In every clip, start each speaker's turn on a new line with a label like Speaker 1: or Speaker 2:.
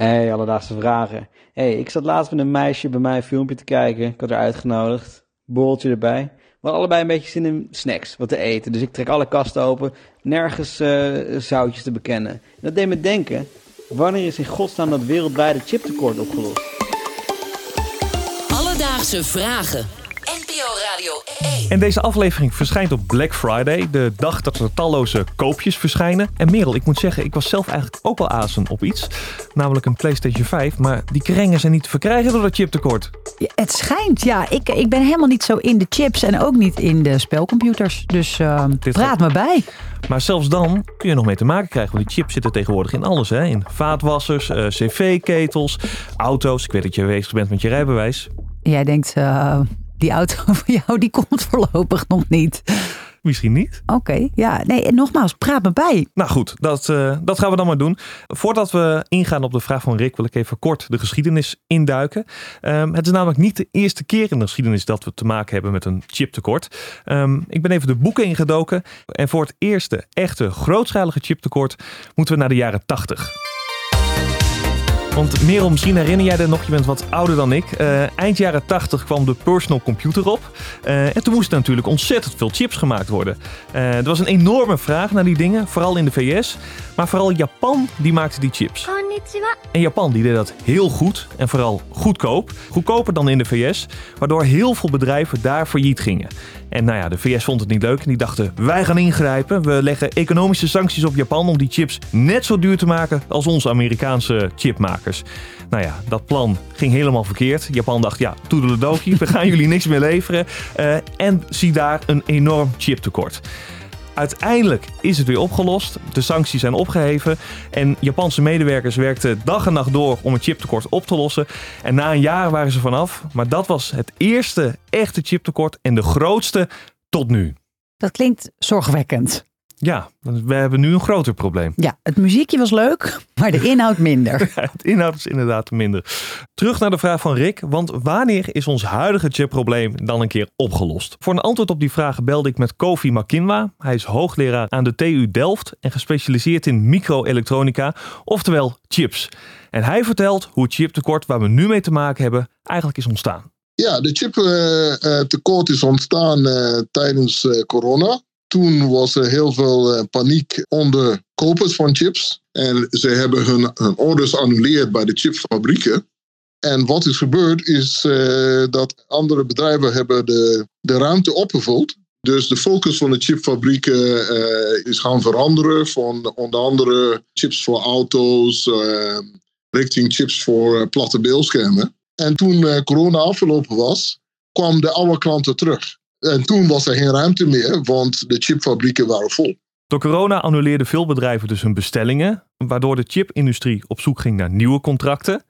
Speaker 1: Hey, alledaagse vragen. Hey, ik zat laatst met een meisje bij mij een filmpje te kijken. Ik had haar uitgenodigd. Borreltje erbij. We hadden allebei een beetje zin in snacks, wat te eten. Dus ik trek alle kasten open. Nergens eh, zoutjes te bekennen. En dat deed me denken, wanneer is in godsnaam dat wereldwijde chiptekort opgelost?
Speaker 2: Alledaagse vragen. NPO Radio 1.
Speaker 3: En deze aflevering verschijnt op Black Friday, de dag dat er talloze koopjes verschijnen. En Merel, ik moet zeggen, ik was zelf eigenlijk ook wel azen op iets. Namelijk een PlayStation 5, maar die krengen zijn niet te verkrijgen door dat chiptekort.
Speaker 4: Ja, het schijnt, ja. Ik, ik ben helemaal niet zo in de chips en ook niet in de spelcomputers. Dus uh,
Speaker 3: Dit
Speaker 4: praat me bij.
Speaker 3: Maar zelfs dan kun je nog mee te maken krijgen, want die chips zitten tegenwoordig in alles. Hè? In vaatwassers, eh, cv-ketels, auto's. Ik weet dat je bezig bent met je rijbewijs.
Speaker 4: Jij denkt, uh, die auto van jou die komt voorlopig nog niet.
Speaker 3: Misschien niet.
Speaker 4: Oké, ja. Nee, en nogmaals, praat me bij.
Speaker 3: Nou goed, dat, uh, dat gaan we dan maar doen. Voordat we ingaan op de vraag van Rick, wil ik even kort de geschiedenis induiken. Um, het is namelijk niet de eerste keer in de geschiedenis dat we te maken hebben met een chiptekort. Um, ik ben even de boeken ingedoken. En voor het eerste echte grootschalige chiptekort moeten we naar de jaren 80. Want Merel, misschien herinner jij er nog, je bent wat ouder dan ik. Uh, eind jaren 80 kwam de personal computer op. Uh, en toen moesten natuurlijk ontzettend veel chips gemaakt worden. Uh, er was een enorme vraag naar die dingen, vooral in de VS. Maar vooral Japan, die maakte die chips.
Speaker 5: Konnichiwa.
Speaker 3: En Japan, die deed dat heel goed en vooral goedkoop. Goedkoper dan in de VS, waardoor heel veel bedrijven daar failliet gingen. En nou ja, de VS vond het niet leuk en die dachten, wij gaan ingrijpen. We leggen economische sancties op Japan om die chips net zo duur te maken als onze Amerikaanse Nou ja, dat plan ging helemaal verkeerd. Japan dacht, ja, toedeledokie, we gaan jullie niks meer leveren. Uh, en zie daar een enorm chiptekort. Uiteindelijk is het weer opgelost. De sancties zijn opgeheven. En Japanse medewerkers werkten dag en nacht door om het chiptekort op te lossen. En na een jaar waren ze vanaf. Maar dat was het eerste echte chiptekort en de grootste tot nu.
Speaker 4: Dat klinkt zorgwekkend.
Speaker 3: Ja, we hebben nu een groter probleem.
Speaker 4: Ja, het muziekje was leuk, maar de inhoud minder.
Speaker 3: Ja, het inhoud is inderdaad minder. Terug naar de vraag van Rick, want wanneer is ons huidige chipprobleem dan een keer opgelost? Voor een antwoord op die vraag belde ik met Kofi Makinwa. Hij is hoogleraar aan de TU Delft en gespecialiseerd in microelektronica, oftewel chips. En hij vertelt hoe het chiptekort waar we nu mee te maken hebben eigenlijk is ontstaan.
Speaker 6: Ja, de chiptekort uh, is ontstaan uh, tijdens uh, corona toen was er heel veel uh, paniek onder kopers van chips. En ze hebben hun, hun orders annuleerd bij de chipfabrieken. En wat is gebeurd is uh, dat andere bedrijven hebben de, de ruimte opgevuld. Dus de focus van de chipfabrieken uh, is gaan veranderen. Van onder andere chips voor auto's richting chips voor platte beeldschermen. En toen corona afgelopen was, kwamen de oude klanten terug. En toen was er geen ruimte meer, want de chipfabrieken waren vol.
Speaker 3: Door corona annuleerden veel bedrijven dus hun bestellingen, waardoor de chipindustrie op zoek ging naar nieuwe contracten.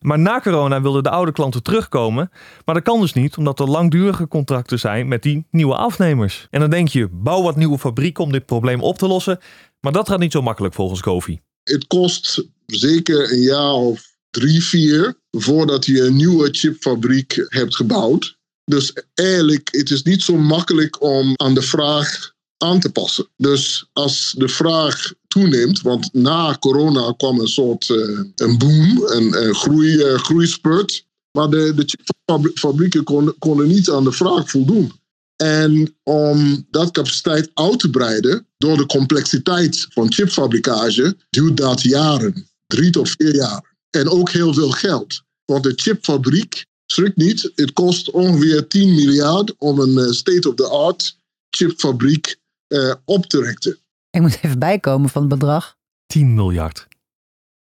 Speaker 3: Maar na corona wilden de oude klanten terugkomen, maar dat kan dus niet omdat er langdurige contracten zijn met die nieuwe afnemers. En dan denk je, bouw wat nieuwe fabrieken om dit probleem op te lossen, maar dat gaat niet zo makkelijk volgens Kofi.
Speaker 6: Het kost zeker een jaar of drie, vier voordat je een nieuwe chipfabriek hebt gebouwd. Dus eigenlijk, het is niet zo makkelijk om aan de vraag aan te passen. Dus als de vraag toeneemt, want na corona kwam een soort uh, een boom, een, groei, uh, groeispurt. Maar de, de konden, konden niet aan de vraag voldoen. En om dat capaciteit uit te breiden, door de complexiteit van chipfabrikage, duurt dat jaren. Drie tot vier jaar. En ook heel veel geld. Want de chipfabriek Schrik niet, het kost ongeveer 10 miljard om een state-of-the-art chipfabriek uh, op te richten.
Speaker 4: Ik moet even bijkomen van het bedrag.
Speaker 3: 10 miljard.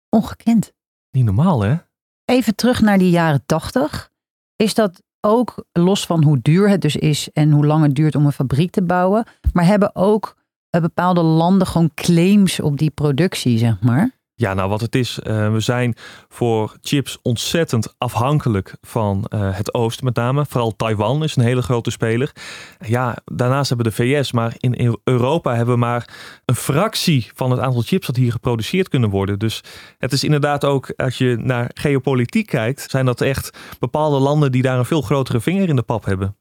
Speaker 4: Ongekend.
Speaker 3: Niet normaal, hè?
Speaker 4: Even terug naar die jaren 80. Is dat ook los van hoe duur het dus is en hoe lang het duurt om een fabriek te bouwen, maar hebben ook bepaalde landen gewoon claims op die productie, zeg maar?
Speaker 3: Ja, nou wat het is, uh, we zijn voor chips ontzettend afhankelijk van uh, het oosten met name. Vooral Taiwan is een hele grote speler. Ja, daarnaast hebben we de VS, maar in Europa hebben we maar een fractie van het aantal chips dat hier geproduceerd kunnen worden. Dus het is inderdaad ook, als je naar geopolitiek kijkt, zijn dat echt bepaalde landen die daar een veel grotere vinger in de pap hebben.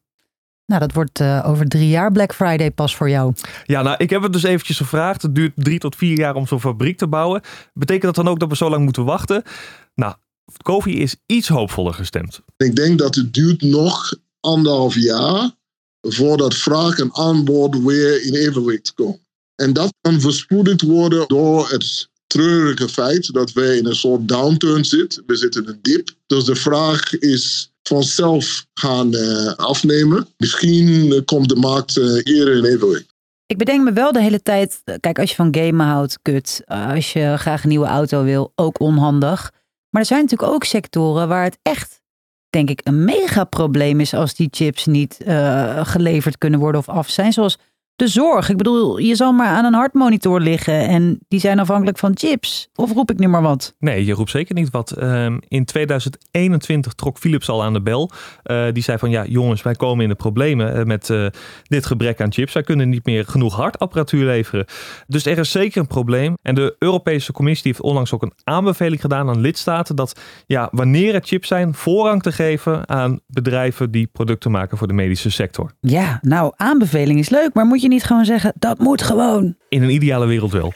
Speaker 4: Nou, dat wordt eh, over drie jaar Black Friday pas voor jou.
Speaker 3: Ja, nou, ik heb het dus eventjes gevraagd. Het duurt drie tot vier jaar om zo'n fabriek te bouwen. Betekent dat dan ook dat we zo lang moeten wachten? Nou, Kofi is iets hoopvoller gestemd.
Speaker 6: Ik denk dat het duurt nog anderhalf jaar voordat vraag en aanbod weer in evenwicht komen. En dat kan verspoedigd worden door het treurige feit dat wij in een soort downturn zitten. We zitten in een dip. Dus de vraag is vanzelf gaan uh, afnemen. Misschien uh, komt de markt uh, eerder in evenwicht.
Speaker 4: Ik bedenk me wel de hele tijd, kijk, als je van gamen houdt, kut. Als je graag een nieuwe auto wil, ook onhandig. Maar er zijn natuurlijk ook sectoren waar het echt, denk ik, een mega probleem is als die chips niet geleverd kunnen worden of af zijn. Zoals de zorg. Ik bedoel, je zal maar aan een hartmonitor liggen en die zijn afhankelijk van chips. Of roep ik nu maar wat?
Speaker 3: Nee, je roept zeker niet wat. Um, in 2021 trok Philips al aan de bel. Uh, die zei van ja, jongens, wij komen in de problemen uh, met uh, dit gebrek aan chips. Wij kunnen niet meer genoeg hartapparatuur leveren. Dus er is zeker een probleem. En de Europese Commissie heeft onlangs ook een aanbeveling gedaan aan lidstaten dat ja, wanneer het chips zijn, voorrang te geven aan bedrijven die producten maken voor de medische sector.
Speaker 4: Ja, nou, aanbeveling is leuk, maar moet je je niet gewoon zeggen, dat moet gewoon?
Speaker 3: In een ideale wereld wel.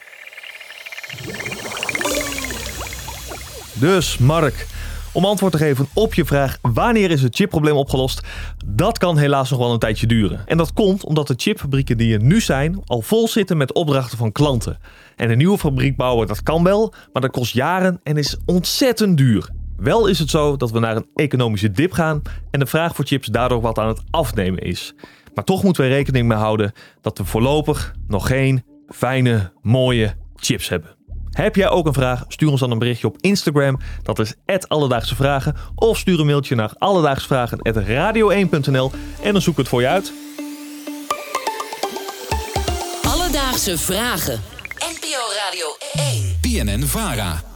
Speaker 3: Dus, Mark, om antwoord te geven op je vraag wanneer is het chipprobleem opgelost, dat kan helaas nog wel een tijdje duren. En dat komt omdat de chipfabrieken die er nu zijn al vol zitten met opdrachten van klanten. En een nieuwe fabriek bouwen, dat kan wel, maar dat kost jaren en is ontzettend duur. Wel is het zo dat we naar een economische dip gaan en de vraag voor chips daardoor wat aan het afnemen is. Maar toch moeten we rekening mee houden dat we voorlopig nog geen fijne, mooie chips hebben. Heb jij ook een vraag? Stuur ons dan een berichtje op Instagram. Dat is Alledaagse Vragen. Of stuur een mailtje naar alledaagsvragen.radio1.nl en dan zoek ik het voor je uit.
Speaker 2: Alledaagse Vragen. NPO Radio 1.
Speaker 5: PNN Vara.